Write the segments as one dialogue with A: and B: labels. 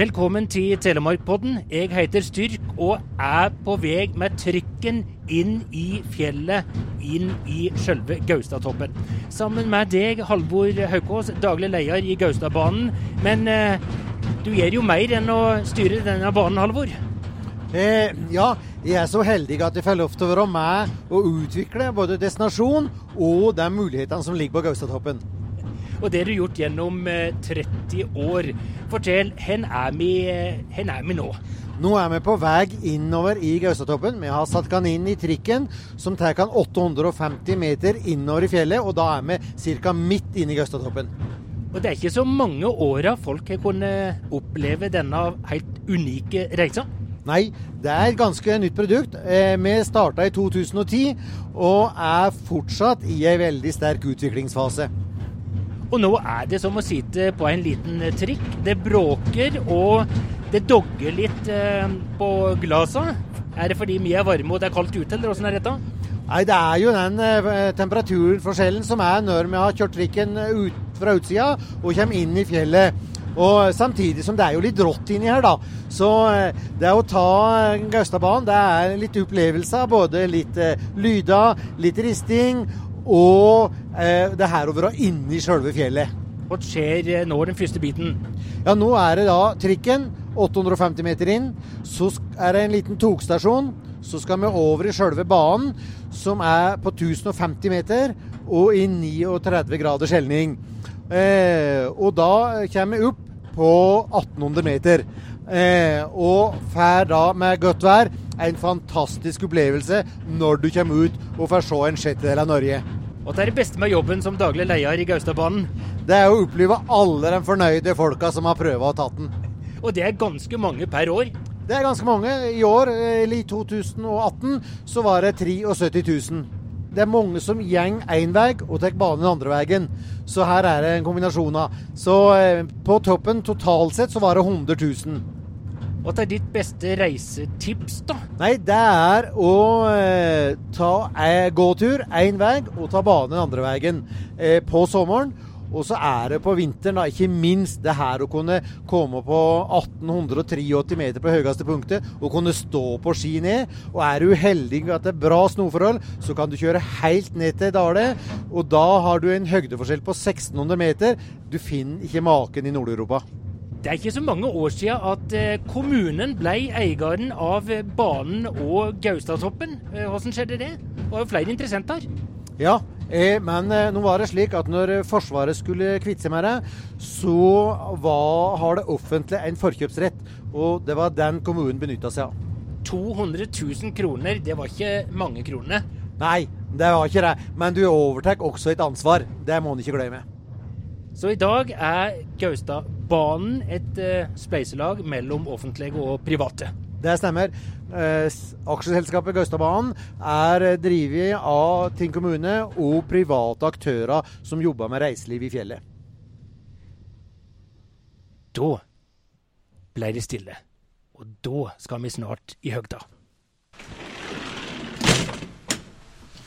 A: Velkommen til Telemarkpodden. Jeg heter Styrk og er på vei med trykken inn i fjellet, inn i sjølve Gaustatoppen. Sammen med deg, Halvor Haukås, daglig leder i Gaustadbanen. Men eh, du gjør jo mer enn å styre denne banen, Halvor?
B: Eh, ja, jeg er så heldig at jeg får lov til å være med og utvikle både destinasjon og de mulighetene som ligger på Gaustatoppen.
A: Og det har du gjort gjennom 30 eh, år. Fortell, hvor er, vi, eh, er vi nå?
B: Nå er vi på vei innover i Gaustatoppen. Vi har satt inn i trikken, som tar 850 meter innover i fjellet. Og da er vi ca. midt inne i Gaustatoppen.
A: Og det er ikke så mange åra folk har kunnet oppleve denne helt unike reisa?
B: Nei, det er et ganske nytt produkt. Eh, vi starta i 2010 og er fortsatt i en veldig sterk utviklingsfase.
A: Og nå er det som å sitte på en liten trikk. Det bråker, og det dogger litt eh, på glasa. Er det fordi vi er varme og det er kaldt ute, eller åssen er dette?
B: Nei, Det er jo den eh, temperaturforskjellen som er når vi har kjørt trikken ut fra utsida og kommer inn i fjellet. Og Samtidig som det er jo litt rått inni her, da. Så eh, det å ta Gaustadbanen, det er litt opplevelser. Både litt eh, lyder, litt risting og eh, det her å og inni i sjølve fjellet.
A: Hva skjer eh, nå, den første biten?
B: Ja, Nå er det da trikken 850 meter inn. Så er det en liten togstasjon. Så skal vi over i sjølve banen, som er på 1050 meter og i 39 graders helning. Eh, og da kommer vi opp på 1800 meter. Eh, og får da med godt vær en fantastisk opplevelse når du kommer ut og får se en sjettedel av Norge.
A: Og det er det beste med jobben som daglig leder i Gaustadbanen?
B: Det er å oppleve alle de fornøyde folka som har prøvd å ta den.
A: Og det er ganske mange per år?
B: Det er ganske mange. I år, eller i 2018, så var det 73 000. Det er mange som går én vei og tar banen andre veien. Så her er det en kombinasjon av. Så eh, på toppen totalt sett så var det 100 000.
A: Hva er ditt beste reisetips, da?
B: Nei, det er å eh, ta eh, gåtur én vei og ta banen andre veien eh, på sommeren. Og så er det på vinteren, da, ikke minst det her å kunne komme på 1883 meter på høyeste punktet og kunne stå på ski ned. Og er du heldig at det er bra snoforhold, så kan du kjøre helt ned til Dale. Og da har du en høydeforskjell på 1600 meter. Du finner ikke maken i Nord-Europa.
A: Det er ikke så mange år siden at eh, kommunen ble eieren av eh, banen og Gaustatoppen. Eh, hvordan skjedde det? Det var jo flere interessenter.
B: Ja, men nå var det slik at når Forsvaret skulle kvitte seg med det, så var, har det offentlige en forkjøpsrett. Og det var den kommunen benytta seg av.
A: 200 000 kroner, det var ikke mange kronene?
B: Nei, det var ikke det. Men du overtar også et ansvar. Det må en ikke glemme.
A: Så i dag er Gaustadbanen et uh, spleiselag mellom offentlige og private.
B: Det stemmer. Eh, aksjeselskapet Gaustadbanen er drevet av Tinn kommune og private aktører som jobber med reiseliv i fjellet.
A: Da ble det stille. Og da skal vi snart i høgda.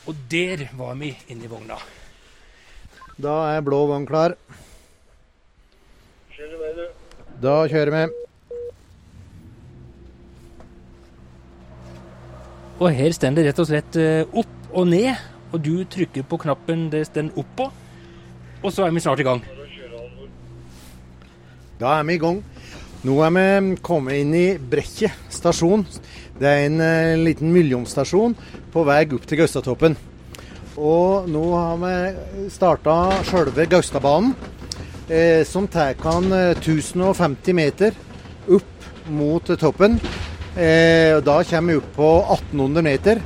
A: Og der var vi inne i vogna.
B: Da er blå vogn klar. Da kjører vi.
A: Og her står det rett og slett eh, opp og ned, og du trykker på knappen det står på, og så er vi snart i gang.
B: Da er vi i gang. Nå er vi kommet inn i Brekket stasjon. Det er en uh, liten millionsstasjon på vei opp til Gaustatoppen. Og nå har vi starta sjølve Gaustadbanen eh, som tar 1050 eh, meter opp mot toppen. Eh, da kommer vi opp på 1800 meter.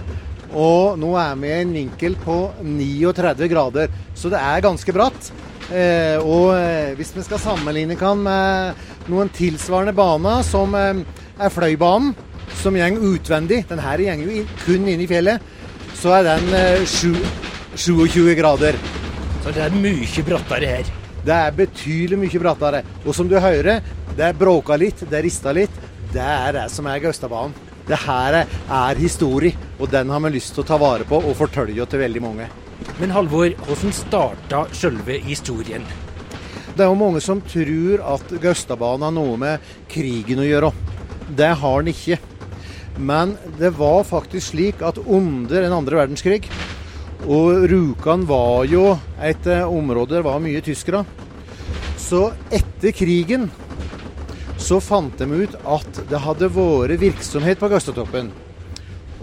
B: Og nå er vi i en vinkel på 39 grader, så det er ganske bratt. Eh, og eh, hvis vi skal sammenligne kan med noen tilsvarende baner, som eh, er Fløibanen, som går utvendig Den her går jo kun inn i fjellet. Så er den 27 eh, grader.
A: Så det er mye brattere her.
B: Det er betydelig mye brattere. Og som du hører, det bråka litt, det rista litt. Det er det som er Gaustadbanen. Det her er historie, og den har vi lyst til å ta vare på og fortelle til veldig mange.
A: Men Halvor, hvordan starta selve historien?
B: Det er jo mange som tror at Gaustadbanen har noe med krigen å gjøre. Det har den ikke. Men det var faktisk slik at under den andre verdenskrig Og Rjukan var jo et eh, område der var mye tyskere. Så etter krigen så fant de ut at det hadde vært virksomhet på Gaustatoppen.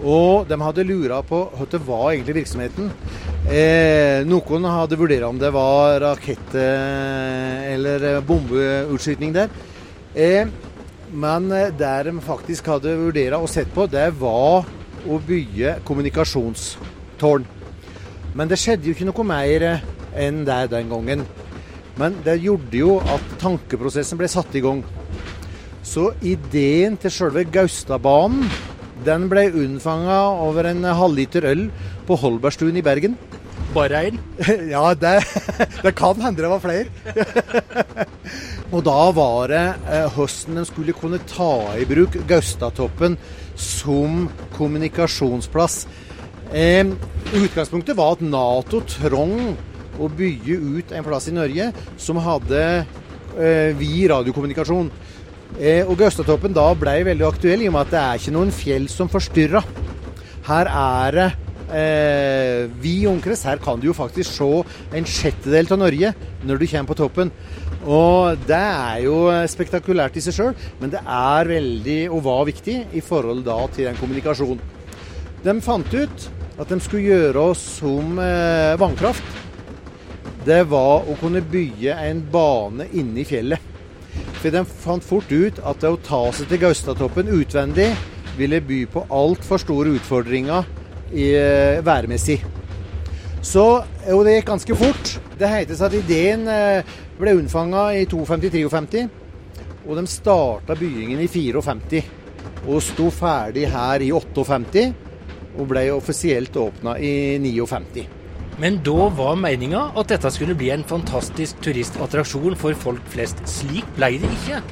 B: Og de hadde lura på hva det var egentlig virksomheten. Eh, noen hadde vurdert om det var rakett- eller eh, bombeutskyting der. Eh, men det der de faktisk hadde vurdert og sett på, det var å bygge kommunikasjonstårn. Men det skjedde jo ikke noe mer eh, enn det den gangen. Men det gjorde jo at tankeprosessen ble satt i gang. Så ideen til selve Gaustadbanen den ble unnfanga over en halvliter øl på Holbergstuen i Bergen.
A: Bare én?
B: Ja, det, det kan hende det var flere. Og da var det eh, høsten de skulle kunne ta i bruk Gaustatoppen som kommunikasjonsplass. Utgangspunktet var at Nato trong å bygge ut en plass i Norge som hadde eh, vid radiokommunikasjon. Eh, og Gaustatoppen da ble veldig aktuell i og med at det er ikke noen fjell som forstyrrer. Her er det eh, vid omkrets. Her kan du jo faktisk se en sjettedel av Norge når du kommer på toppen. Og det er jo spektakulært i seg sjøl, men det er veldig, og var viktig, i forhold da til den kommunikasjonen. De fant ut at de skulle gjøre oss som eh, vannkraft. Det var å kunne bygge en bane inne i fjellet. For de fant fort ut at det å ta seg til Gaustatoppen utvendig ville by på altfor store utfordringer i, eh, værmessig. Så, og det gikk ganske fort. Det heter at ideen eh, ble unnfanga i 52-53, og de starta byggingen i 54. Og sto ferdig her i 58, og ble offisielt åpna i 59.
A: Men da var meninga at dette skulle bli en fantastisk turistattraksjon for folk flest. Slik ble det ikke.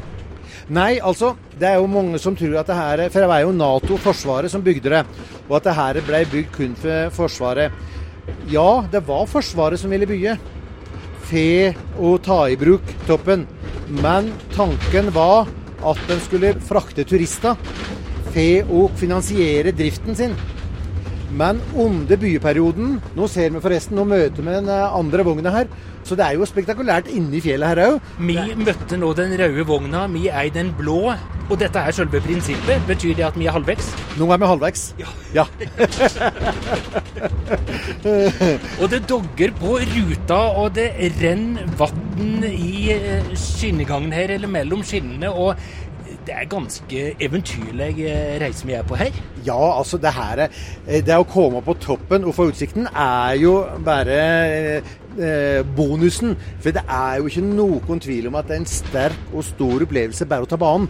B: Nei, altså, det er jo mange som tror at det her For det var jo Nato, Forsvaret, som bygde det. Og at det her ble bygd kun for Forsvaret. Ja, det var Forsvaret som ville bygge. Fe og ta i bruk toppen. Men tanken var at den skulle frakte turister. Fe og finansiere driften sin. Men under byperioden Nå ser vi forresten, nå møter vi den eh, andre vogna her. Så det er jo spektakulært inni fjellet her òg.
A: Vi møtte nå den røde vogna, vi er i den blå. Og dette er selve prinsippet. Betyr det at vi er halvveis?
B: Nå er vi halvveis.
A: Ja.
B: ja.
A: Og det dogger på ruta, og det renner vann i eh, skinnegangen her, eller mellom skinnene. og det er ganske eventyrlig eh, reise vi er på her.
B: Ja, altså det her eh, Det å komme på toppen og få utsikten er jo bare eh, bonusen. For det er jo ikke noen tvil om at det er en sterk og stor opplevelse bare å ta banen.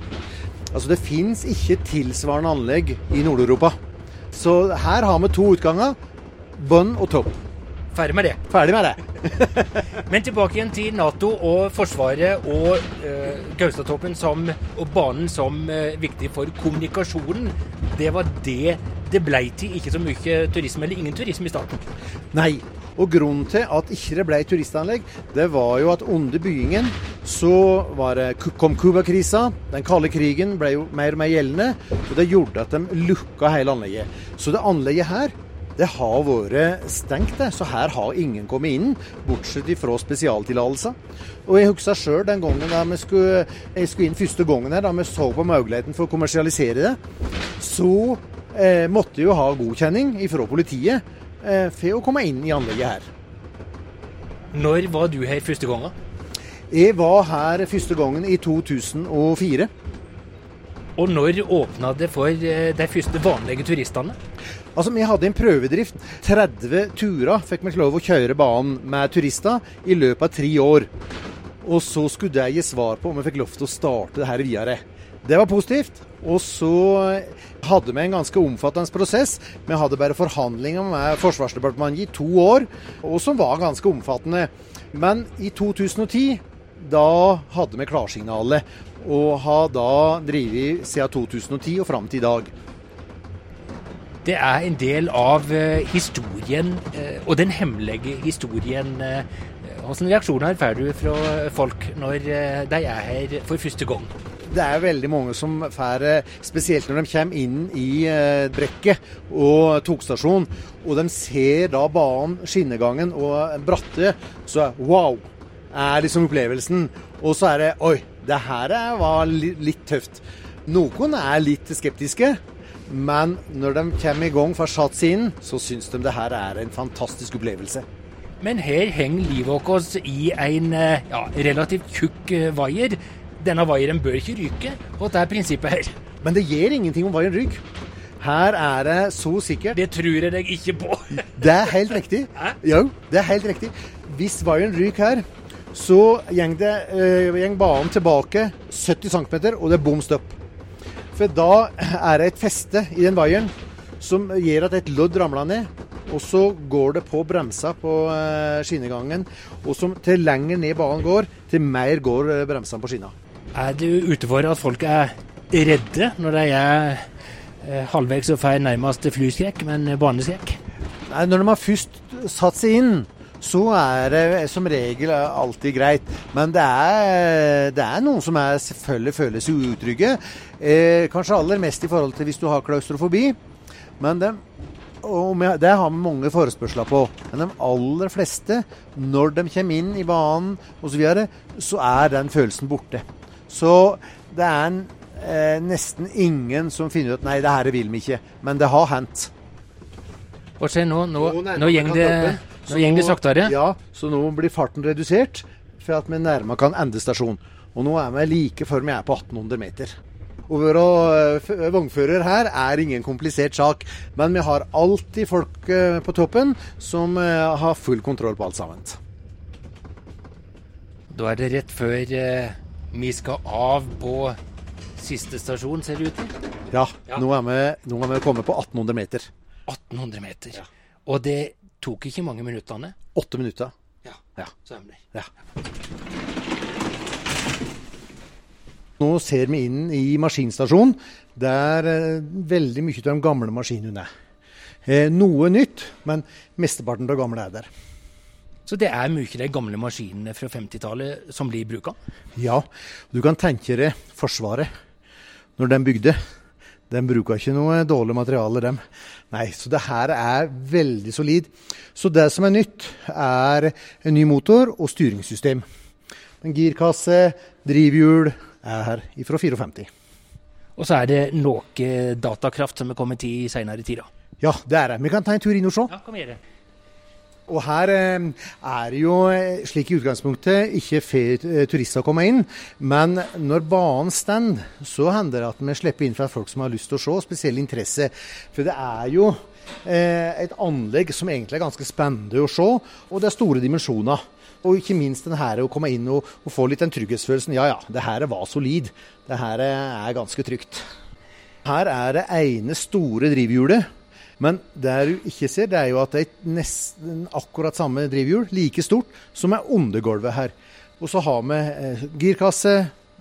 B: Altså Det fins ikke tilsvarende anlegg i Nord-Europa. Så her har vi to utganger. Bunn og topp.
A: Ferdig med det.
B: Ferdig med det.
A: Men tilbake igjen til Nato og Forsvaret og eh, Gaustatoppen som, og banen som eh, viktig for kommunikasjonen. Det var det det ble til. Ikke så mye turisme, eller ingen turisme i starten.
B: Nei. Og grunnen til at ikke det ble turistanlegg, det var jo at under byggingen så var det, kom Cuba-krisa. Den kalde krigen ble jo mer og mer gjeldende. Og det gjorde at de lukka hele anlegget. Så det anlegget her det har vært stengt, det. Så her har ingen kommet inn, bortsett fra spesialtillatelser. Og jeg husker sjøl den gangen da vi skulle, jeg skulle inn første gangen her, da vi så på muligheten for å kommersialisere det. Så eh, måtte jeg jo ha godkjenning fra politiet eh, for å komme inn i anlegget her.
A: Når var du her første gangen?
B: Jeg var her første gangen i 2004.
A: Og når åpna det for eh, de første vanlige turistene?
B: Altså, Vi hadde en prøvedrift. 30 turer fikk vi lov å kjøre banen med turister i løpet av tre år. Og så skulle de gi svar på om vi fikk lov til å starte det her videre. Det var positivt. Og så hadde vi en ganske omfattende prosess. Vi hadde bare forhandlinger med Forsvarsdepartementet i to år, og som var ganske omfattende. Men i 2010 da hadde vi klarsignalet, og har da drevet siden 2010 og fram til i dag.
A: Det er en del av uh, historien, uh, og den hemmelige historien uh, Hvilke reaksjoner får du fra folk når eh, de er her for første gang?
B: Det er veldig mange som får, spesielt når de kommer inn i eh, brekket og togstasjonen, og de ser da banen, skinnegangen og bratte, så er wow! Er liksom opplevelsen. Og så er det oi, det her var litt tøft. Noen er litt skeptiske. Men når de kommer i gang fra sats så syns de det her er en fantastisk opplevelse.
A: Men her henger livet vårt i en eh, ja, relativt tjukk eh, vaier. Denne vaieren bør ikke ryke, og det er prinsippet her.
B: Men det gjør ingenting om vaieren ryker. Her er det så sikkert.
A: Det tror jeg deg ikke på.
B: det er helt riktig. Jo, det er helt riktig. Hvis vaieren ryker her, så går uh, banen tilbake 70 cm, og det er bom stopp. For da er det et feste i den vaieren som gjør at et lodd ramler ned. Og så går det på bremsa på eh, skinnegangen. Og som til lenger ned banen går, til mer går eh, bremsene på skinna.
A: Er du ute for at folk er redde når de er eh, halvveis og får nærmest flyskrekk, men baneskrekk?
B: Nei, når de har først satt seg inn, så er det som regel alltid greit. Men det er, det er noen som er, selvfølgelig føler seg utrygge. Eh, kanskje aller mest i forhold til hvis du har klaustrofobi. Men det, det har vi mange forespørsler på. Men de aller fleste, når de kommer inn i banen osv., så, videre, så er den følelsen borte. Så det er eh, nesten ingen som finner ut nei, det her vil vi ikke. Men det har hendt.
A: Hva skjer nå? Nå, nå, nå går det nå går det saktere?
B: Ja, så nå blir farten redusert for at vi nærmere kan ende stasjon. Og nå er vi like før vi er på 1800 meter. Å være eh, vognfører her er ingen komplisert sak, men vi har alltid folk eh, på toppen som eh, har full kontroll på alt sammen.
A: Da er det rett før vi skal av på siste stasjon, ser det ut til?
B: Ja, ja. Nå, er vi, nå er vi kommet på 1800 meter.
A: 1800 meter. Ja. Og det tok ikke mange minuttene?
B: Åtte minutter.
A: Ja,
B: ja.
A: stemmer.
B: Ja. Nå ser vi inn i maskinstasjonen, der eh, veldig mye av de gamle maskinene er. Eh, noe nytt, men mesteparten av gamle er der.
A: Så det er mye de gamle maskinene fra 50-tallet som blir bruka?
B: Ja, du kan tenke deg Forsvaret. Når de bygde, de bruker ikke noe dårlig materiale, dem. Nei, så det her er veldig solid. Så det som er nytt, er en ny motor og styringssystem. En girkasse, drivhjul er her ifra 54.
A: Og så er det noe datakraft som er kommet i seinere i da?
B: Ja, det er det. Vi kan ta en tur inn og se.
A: Ja, kom igjen.
B: Og her eh, er det jo, eh, slik i utgangspunktet, ikke får eh, turister komme inn. Men når banen står, så hender det at vi slipper inn fra folk som har lyst til å se, spesiell interesse. For det er jo et anlegg som egentlig er ganske spennende å se, og det er store dimensjoner. Og ikke minst den her å komme inn og, og få litt den trygghetsfølelsen. Ja ja, det her var solid. Det her er ganske trygt. Her er det ene store drivhjulet men det du ikke ser, det er jo at det er nesten akkurat samme drivhjul, like stort, som er undergulvet her. Og så har vi eh, girkasse,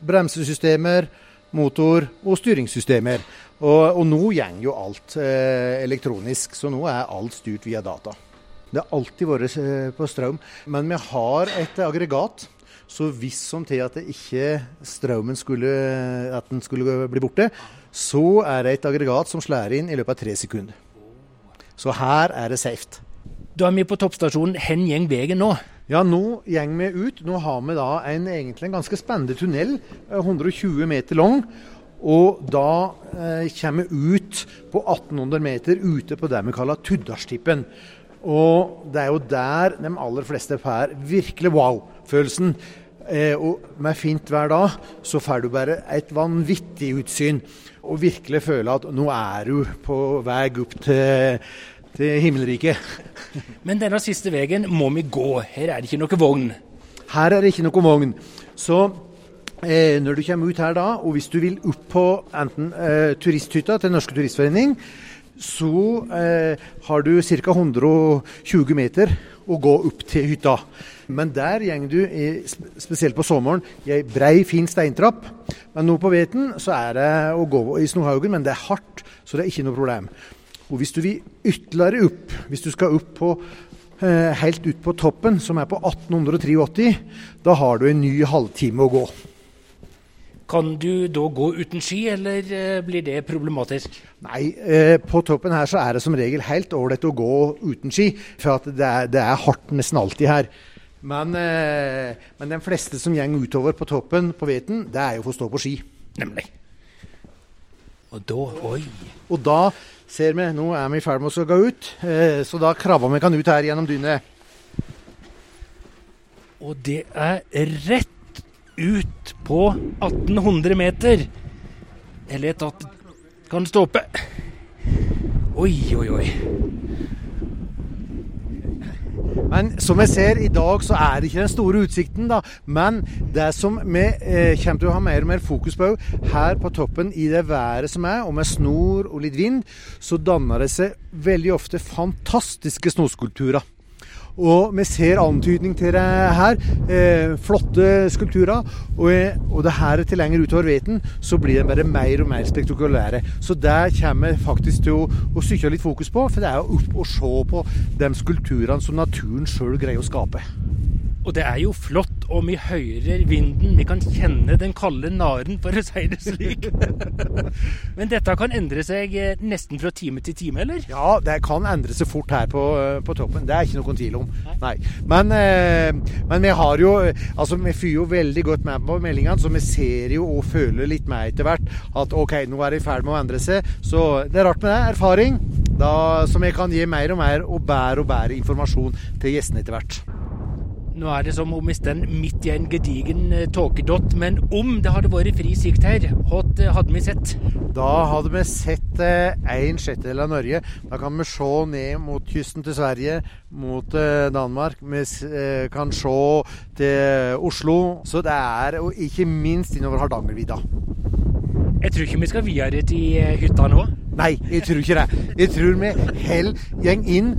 B: bremsesystemer, motor og styringssystemer. Og, og nå går jo alt eh, elektronisk, så nå er alt styrt via data. Det har alltid vært eh, på strøm, men vi har et aggregat. Så hvis som til at ikke strømmen skulle, at den skulle bli borte, så er det et aggregat som slår inn i løpet av tre sekunder. Så her er det safe.
A: Da er vi på toppstasjonen. Hvor går veien nå?
B: Ja, nå går vi ut. Nå har vi da en, egentlig en ganske spennende tunnel, 120 eh, meter lang. Og da eh, kommer vi ut på 1800 meter ute på det vi kaller Tuddarstippen. Og det er jo der de aller fleste får virkelig wow-følelsen. Eh, og med fint vær da, så får du bare et vanvittig utsyn. Og virkelig føle at nå er du på vei opp til til himmelriket.
A: Men denne siste veien må vi gå. Her er det ikke noe vogn.
B: Her er det ikke noe vogn. Så eh, når du kommer ut her da, og hvis du vil opp på enten eh, turisthytta til Norske Turistforening, så eh, har du ca. 120 meter å gå opp til hytta. Men der går du, spesielt på sommeren, i ei brei, fin steintrapp. Men nå på veten så er det å gå i Snohaugen, men det er hardt, så det er ikke noe problem. Og hvis du vil ytterligere opp, hvis du skal opp på eh, helt ut på toppen, som er på 1883, da har du en ny halvtime å gå.
A: Kan du da gå uten ski, eller eh, blir det problematisk?
B: Nei, eh, på toppen her så er det som regel helt ålreit å gå uten ski, for at det er, det er hardt nesten alltid her. Men, eh, men de fleste som går utover på toppen på Veten, det er jo for å stå på ski.
A: Nemlig. Og da Oi.
B: Og da ser vi Nå er vi i ferd med å gå ut, eh, så da krabber vi kan ut her gjennom dynet.
A: Og det er rett ut på 1800 meter. Eller et at kan stoppe. Oi, oi, oi.
B: Men som jeg ser i dag, så er det ikke den store utsikten, da. Men det som vi eh, kommer til å ha mer og mer fokus på her på toppen i det været som er, og med snor og litt vind, så danner det seg veldig ofte fantastiske snoskulpturer. Og vi ser antydning til det her. Eh, flotte skulpturer. Og, og det her til lenger utover Veten, så blir de bare mer og mer spektakulære. Så der kommer vi faktisk til å, å sykle litt fokus på, for det er å opp og se på de skulpturene som naturen sjøl greier å skape.
A: Og det er jo flott, og vi hører vinden. Vi kan kjenne den kalde naren, for å si det slik. Men dette kan endre seg eh, nesten fra time til time, eller?
B: Ja, det kan endre seg fort her på, eh, på toppen. Det er ikke noen tvil om. Nei. Men, eh, men, vi har jo Altså, vi fyrer jo veldig godt med på meldingene, så vi ser jo og føler litt med etter hvert at OK, nå er det i ferd med å endre seg. Så det er rart med det. Erfaring. Da, som jeg kan gi mer og mer og bedre og bedre informasjon til gjestene etter hvert.
A: Nå er det som om vi står midt i en gedigen eh, tåkedott, men om det hadde vært fri sikt her, hva eh, hadde vi sett?
B: Da hadde vi sett eh, en sjettedel av Norge. Da kan vi se ned mot kysten til Sverige, mot Danmark. Vi kan se til Oslo. Så det er, og ikke minst innover Hardangervidda.
A: Jeg tror ikke vi skal videre til hytta nå.
B: Nei, jeg tror ikke det. Jeg tror vi heller går inn.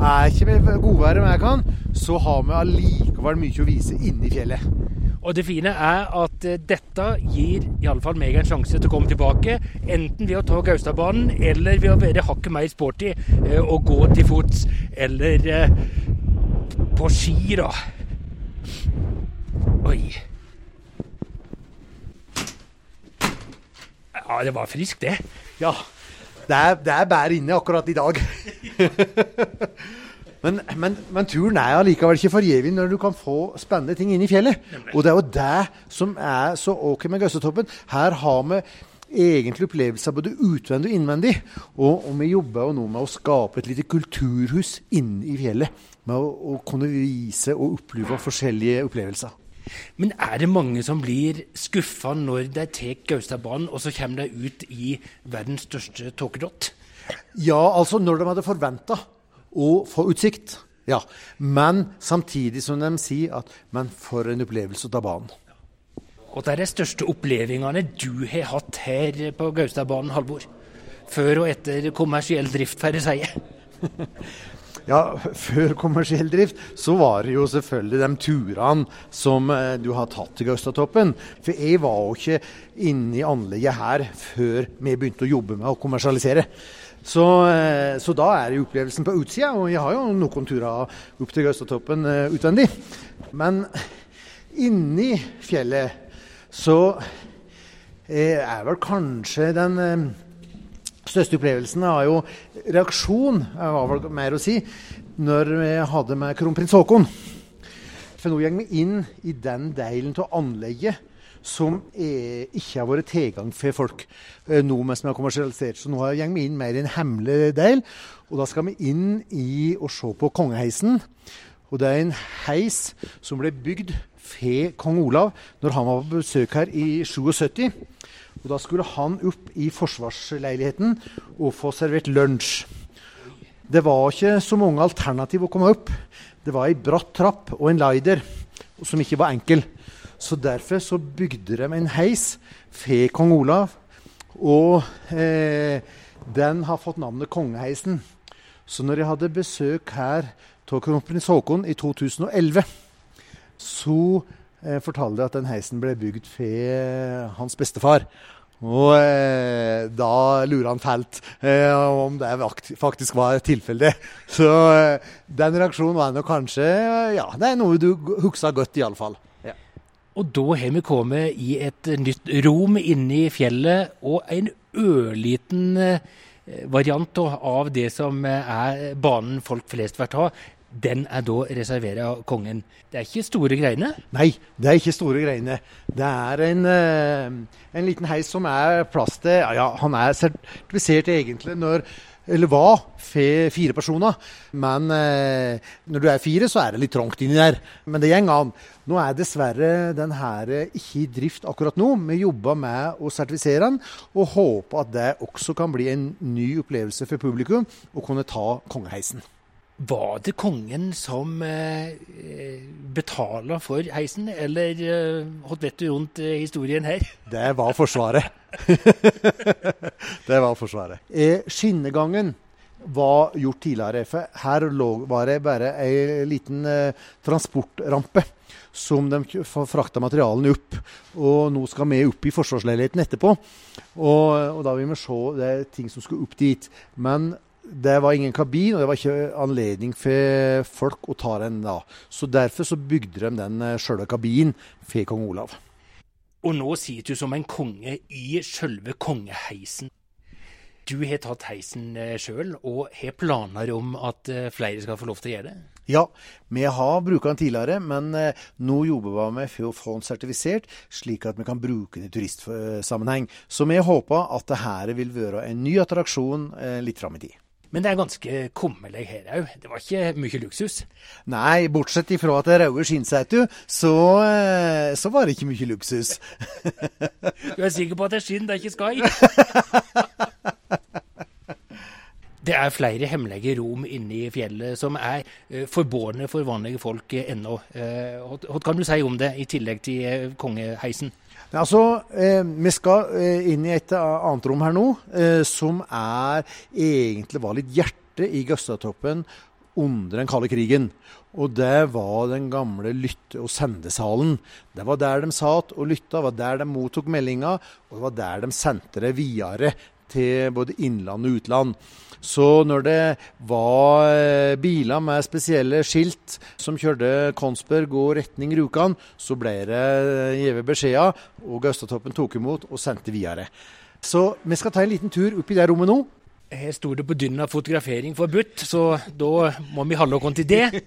B: Er ikke vi godværet vi kan, så har vi allikevel mye å vise inne i fjellet.
A: Og det fine er at uh, dette gir iallfall meg en sjanse til å komme tilbake. Enten ved å ta Gaustadbanen, eller ved å være hakket mer sporty uh, og gå til fots. Eller på ski, da. Oi. Ja, det var friskt, det.
B: Ja. Det er, det er bare inne akkurat i dag. Men, men, men, turen er allikevel ikke forgjeven når du kan få spennende ting inn i fjellet. Og det er jo det som er så ok med Gaustatoppen. Her har vi egentlig opplevelser både utvendig og innvendig. Og, og vi jobber jo nå med å skape et lite kulturhus inne i fjellet. Med å, å kunne vise og oppleve forskjellige opplevelser.
A: Men er det mange som blir skuffa når de tar Gaustadbanen, og så kommer de ut i verdens største tåkedott?
B: Ja, altså når de hadde forventa å få utsikt. Ja. Men samtidig som de sier at Men for en opplevelse å ta banen.
A: Og det er de største opplevelsene du har hatt her på Gaustadbanen, Halvor? Før og etter kommersiell drift, får jeg si.
B: ja, før kommersiell drift så var det jo selvfølgelig de turene som eh, du har tatt til Gaustatoppen. For jeg var jo ikke inne i anlegget her før vi begynte å jobbe med å kommersialisere. Så, eh, så, da er det opplevelsen på utsida, og jeg har jo noen turer opp til Gaustatoppen uh, utvendig. Men inni fjellet så er vel kanskje den største opplevelsen er jo reaksjon, var vel mer å si, når vi hadde med kronprins Haakon. For nå går vi inn i den delen av anlegget som er, ikke har vært tilgang for folk eh, nå mens vi har kommersialisert. Så nå går vi inn mer i en hemmelig del. Og da skal vi inn i å se på kongeheisen. Og det er en heis som ble bygd for kong Olav når han var på besøk her i 77. Og da skulle han opp i forsvarsleiligheten og få servert lunsj. Det var ikke så mange alternativ å komme opp. Det var ei bratt trapp og en lider som ikke var enkel. Så derfor så bygde de en heis for kong Olav. Og eh, den har fått navnet Kongeheisen. Så når jeg hadde besøk her av kronprins Haakon i 2011, så eh, fortalte at den heisen ble bygd for hans bestefar. Og eh, da lurer han fælt eh, om det faktisk var tilfeldig. Så eh, den reaksjonen var nok kanskje Ja, det er noe du husker godt, iallfall. Ja.
A: Og da har vi kommet i et nytt rom inne i fjellet, og en ørliten eh, variant av det som er banen folk flest vil ta den er da reservert kongen. Det er ikke store greiene?
B: Nei, det er ikke store greiene. Det er en, eh, en liten heis som er plass til ja, Han er sertifisert egentlig når eller var fire personer. Men eh, når du er fire, så er det litt trangt inni der. Men det går an. Nå er dessverre den her ikke i drift akkurat nå. Vi jobber med å sertifisere den, og håper at det også kan bli en ny opplevelse for publikum å kunne ta kongeheisen.
A: Var det kongen som eh, betaler for heisen, eller eh, hva vet du rundt eh, historien her?
B: Det var Forsvaret. det var Forsvaret. Eh, skinnegangen var gjort tidligere. For her lå, var det bare ei liten eh, transportrampe som de frakta materialene opp. Og nå skal vi opp i forsvarsleiligheten etterpå. Og, og da vil vi se det er ting som skal opp dit. Men det var ingen kabin, og det var ikke anledning for folk å ta den da. Så derfor så bygde de den eh, sjølve kabinen for kong Olav.
A: Og nå sitter du som en konge i sjølve kongeheisen. Du har tatt heisen eh, sjøl, og har planer om at eh, flere skal få lov til å gjøre det?
B: Ja, vi har brukt den tidligere, men nå jobber vi med for å få den sertifisert, slik at vi kan bruke den i turistsammenheng. Så vi håper at dette vil være en ny attraksjon litt fram i tid.
A: Men det er ganske kummerlig her òg. Det var ikke mye luksus?
B: Nei, bortsett ifra at det er røde skinnseter, så, eh, så var det ikke mye luksus.
A: du er sikker på at det er skinn, det er ikke skai? Det er flere hemmelige rom inne i fjellet som er uh, forbårne for vanlige folk uh, ennå. Uh, hva kan du si om det, i tillegg til kongeheisen?
B: Altså, eh, Vi skal eh, inn i et annet rom her nå, eh, som er egentlig var litt hjertet i Gøstatoppen under den kalde krigen. Og det var den gamle lytte- og sendesalen. Det var der de satt og lytta, var der de mottok meldinger, og det var der de sendte det videre til både innland og utland. Så når det var eh, biler med spesielle skilt som kjørte Konsberg og retning Rjukan, så ble det gitt beskjeder, og Gaustatoppen tok imot og sendte videre. Så vi skal ta en liten tur opp i det rommet nå.
A: Her sto det på dynna 'fotografering forbudt', så da må vi holde oss til det.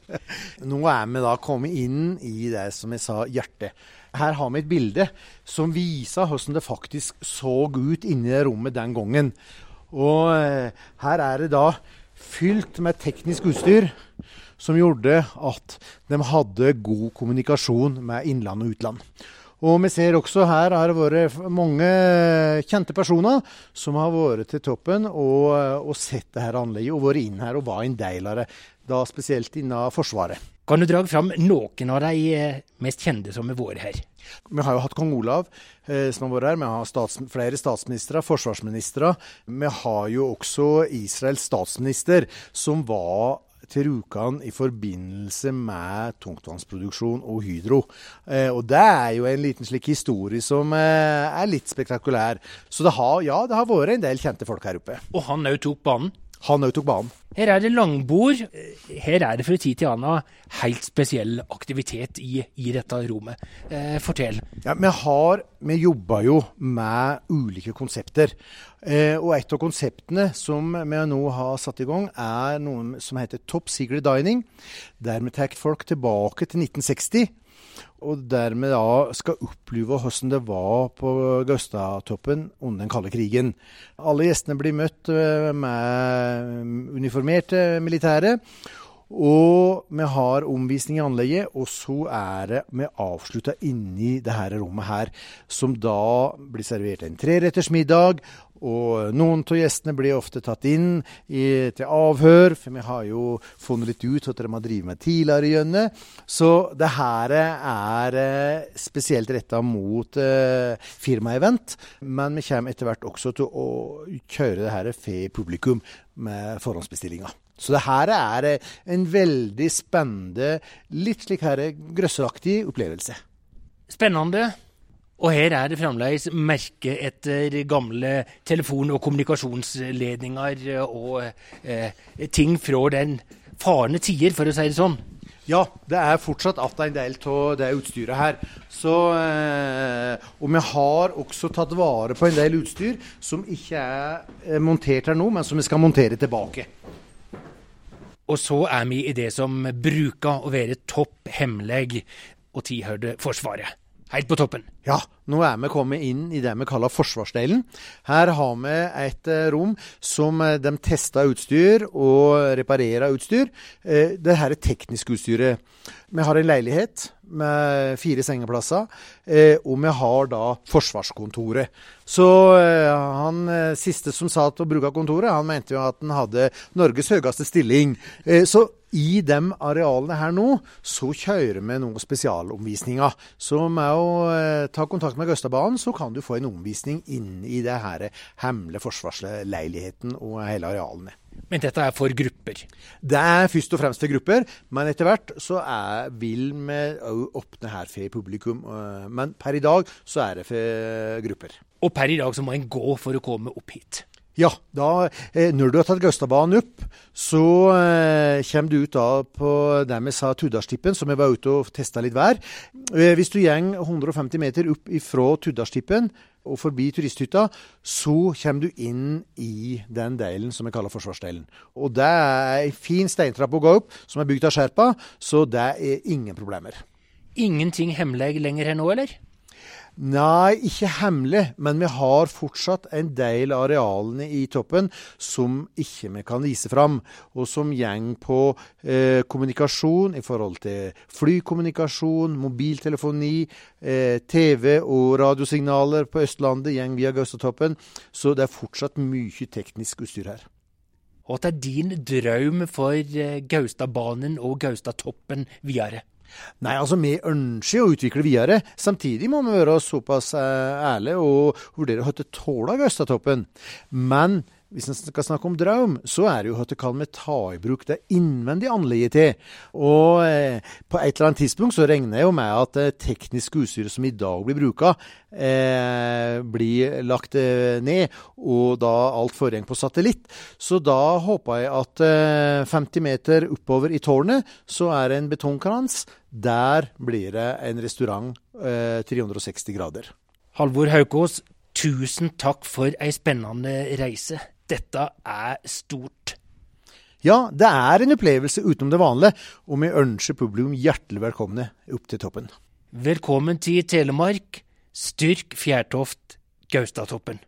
B: Nå er vi da kommet inn i det som jeg sa, hjertet. Her har vi et bilde som viser hvordan det faktisk så ut inni det rommet den gangen. Og eh, her er det da fylt med teknisk utstyr som gjorde at de hadde god kommunikasjon med innland og utland. Og vi ser også her har det vært mange kjente personer som har vært til toppen og, og sett dette anlegget og vært inn her og var en del av det. Da spesielt innen Forsvaret.
A: Kan du dra fram noen av de eh, mest kjente som har vært her?
B: Vi har jo hatt kong Olav eh, som har vært her. Vi har stats, flere statsministre, forsvarsministre. Vi har jo også Israels statsminister, som var til Rjukan i forbindelse med tungtvannsproduksjon og Hydro. Eh, og det er jo en liten slik historie som eh, er litt spektakulær. Så det har, ja, det har vært en del kjente folk her oppe.
A: Og han òg tok banen?
B: Han òg tok banen.
A: Her er det langbord. Her er det fra tid til annen helt spesiell aktivitet i, i dette rommet. Eh, fortell.
B: Ja, vi, har, vi jobber jo med ulike konsepter. Eh, og et av konseptene som vi nå har satt i gang, er noe som heter Top Secret Dining. Der vi tar folk tilbake til 1960 og dermed da skal oppleve hvordan det var på Gaustatoppen under den kalde krigen. Alle gjestene blir møtt eh, med uniformerte militære. Og vi har omvisning i anlegget, og så er det vi avslutta inni det her rommet her, som da blir servert en treretters middag, og noen av gjestene blir ofte tatt inn i, til avhør, for vi har jo funnet litt ut at de har drevet med tidligere gjennom. Så det her er eh, spesielt retta mot eh, firmaevent, men vi kommer etter hvert også til å kjøre det her for publikum med forhåndsbestillinger. Så det her er eh, en veldig spennende, litt slik her grøsseraktig opplevelse.
A: Spennende Og her er det fremdeles merke etter gamle telefon- og kommunikasjonsledninger og eh, ting fra den farne tider, for å si det sånn.
B: Ja, det er fortsatt igjen en del av det utstyret her. Så, eh, og vi har også tatt vare på en del utstyr som ikke er eh, montert her nå, men som vi skal montere tilbake.
A: Og så er vi i det som bruker å være topp hemmelig og tilhørte Forsvaret. Helt på toppen.
B: Ja, nå er vi kommet inn i det vi kaller forsvarsdelen. Her har vi et eh, rom som eh, de tester utstyr og reparerer utstyr. Eh, det her er teknisk utstyret. Vi har en leilighet med fire sengeplasser, og vi har da Forsvarskontoret. Så han siste som sa til å bruke kontoret, han mente jo at han hadde Norges høyeste stilling. Så i de arealene her nå, så kjører vi noen spesialomvisninger. Så med å eh, ta kontakt med Gaustadbanen, så kan du få en omvisning inn i det her hemmelige forsvarsleiligheten og hele arealene.
A: Men dette er for grupper?
B: Det er først og fremst for grupper, men etter hvert så er, vil vi òg åpne her for publikum. Eh, men per i dag så er det for grupper.
A: Og per i dag så må en gå for å komme opp hit?
B: Ja, da, eh, når du har tatt Gaustadbanen opp, så eh, kommer du ut da på det vi sa Tuddarstippen, som vi var ute og testa litt vær. Eh, hvis du går 150 meter opp ifra Tuddarstippen og forbi turisthytta, så kommer du inn i den delen som vi kaller forsvarsdelen. Og det er ei fin steintrapp å gå opp, som er bygd av Sherpa, så det er ingen problemer.
A: Ingenting hemmelig lenger her nå, eller?
B: Nei, ikke hemmelig, men vi har fortsatt en del arealene i toppen som ikke vi kan vise fram, og som går på eh, kommunikasjon i forhold til flykommunikasjon, mobiltelefoni, eh, TV og radiosignaler på Østlandet går via Gaustatoppen, så det er fortsatt mye teknisk utstyr her.
A: Hva er din drøm for Gaustabanen Gaustadbanen og Gaustatoppen videre?
B: Nei, altså vi ønsker å utvikle videre. Samtidig må vi være såpass eh, ærlige og vurdere hva det tåler Gaustatoppen. Men hvis en skal snakke om drøm, så er det jo at det kan vi ta i bruk det innvendige anlegget til. Og eh, på et eller annet tidspunkt så regner jeg jo med at det tekniske utstyret som i dag blir bruka, eh, blir lagt eh, ned, og da alt foregår på satellitt. Så da håper jeg at eh, 50 meter oppover i tårnet, så er det en betongkrans. Der blir det en restaurant 360 eh, grader.
A: Halvor Haukås, tusen takk for ei spennende reise. Dette er stort.
B: Ja, det er en opplevelse utenom det vanlige, og vi ønsker publikum hjertelig velkomne opp til toppen.
A: Velkommen til Telemark. Styrk Fjærtoft Gaustatoppen.